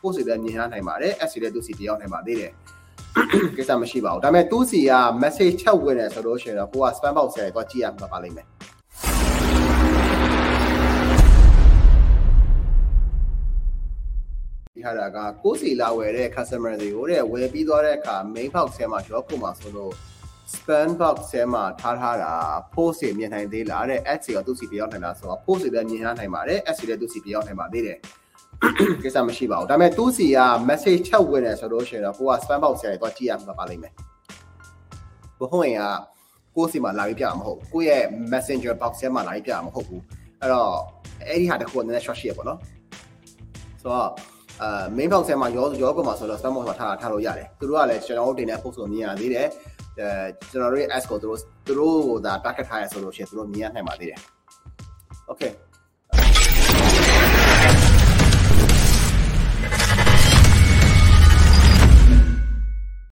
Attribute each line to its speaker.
Speaker 1: post တွေလည်းမြင်ရနိုင်ပါတယ် S တွေလည်းသူစီတယောက်နိုင်ပါသေးတယ်ကိစ္စမရှိပါဘူးဒါပေမဲ့သူစီက message ချက်ဝင်တယ်ဆိုလို့ရှိရင်တော့ကိုက spam box တွေတော့ကြည့်ရမှာပါလိမ့်မယ်ဒီဟာကကိုစီလာဝယ်တဲ့ customer တွေကိုတဲ့ဝယ်ပြီးသွားတဲ့အခါ main box ထဲမှာရောပုံမှာဆိုလို့ spam box ထဲမှာထားထားတာ post တွေမြင်နိုင်သေးလားတဲ့ ads တွေကသူ့စီပြောင်းနိုင်လားဆိုတော့ post တွေလည်းမြင်ရနိုင်ပါတယ် ads တွေလည်းသူ့စီပြောင်းနိုင်ပါသေးတယ် ကိစ္စမရှိပါဘူးဒါပေမဲ့သူ့စီက message ချက်ဝင်တယ်ဆိုလို့ရှိရင်တော့ကိုက spam box တွေတော့ကြည့်ရမှာပါလိမ့်မယ်ဘဟုတ်ရင်ကကိုစီမှာလာပြီးပြမှာမဟုတ်ကိုရဲ့ messenger box ထဲမှာလာပြီးပြမှာမဟုတ်ဘူးအဲ့တော့အဲ့ဒီဟာတခုကနည်းနည်း short ရှိရပေါ့နော်ဆိုတော့အာ main box ထဲမှာရောရောကမှာဆိုတော့ spam box မှာထားထားလို့ရတယ်သူတို့ကလည်းကျွန်တော်တို့တင်တဲ့ post ကိုမြင်ရသေးတယ်အဲကျွန်တော်တို့ရဲ့ ads ကိုသူတို့သူတို့ဟိုဒါ target ထားရဆိုလို့ရှိရင်သူတို့မြင်ရနိုင်ပါသေးတယ် okay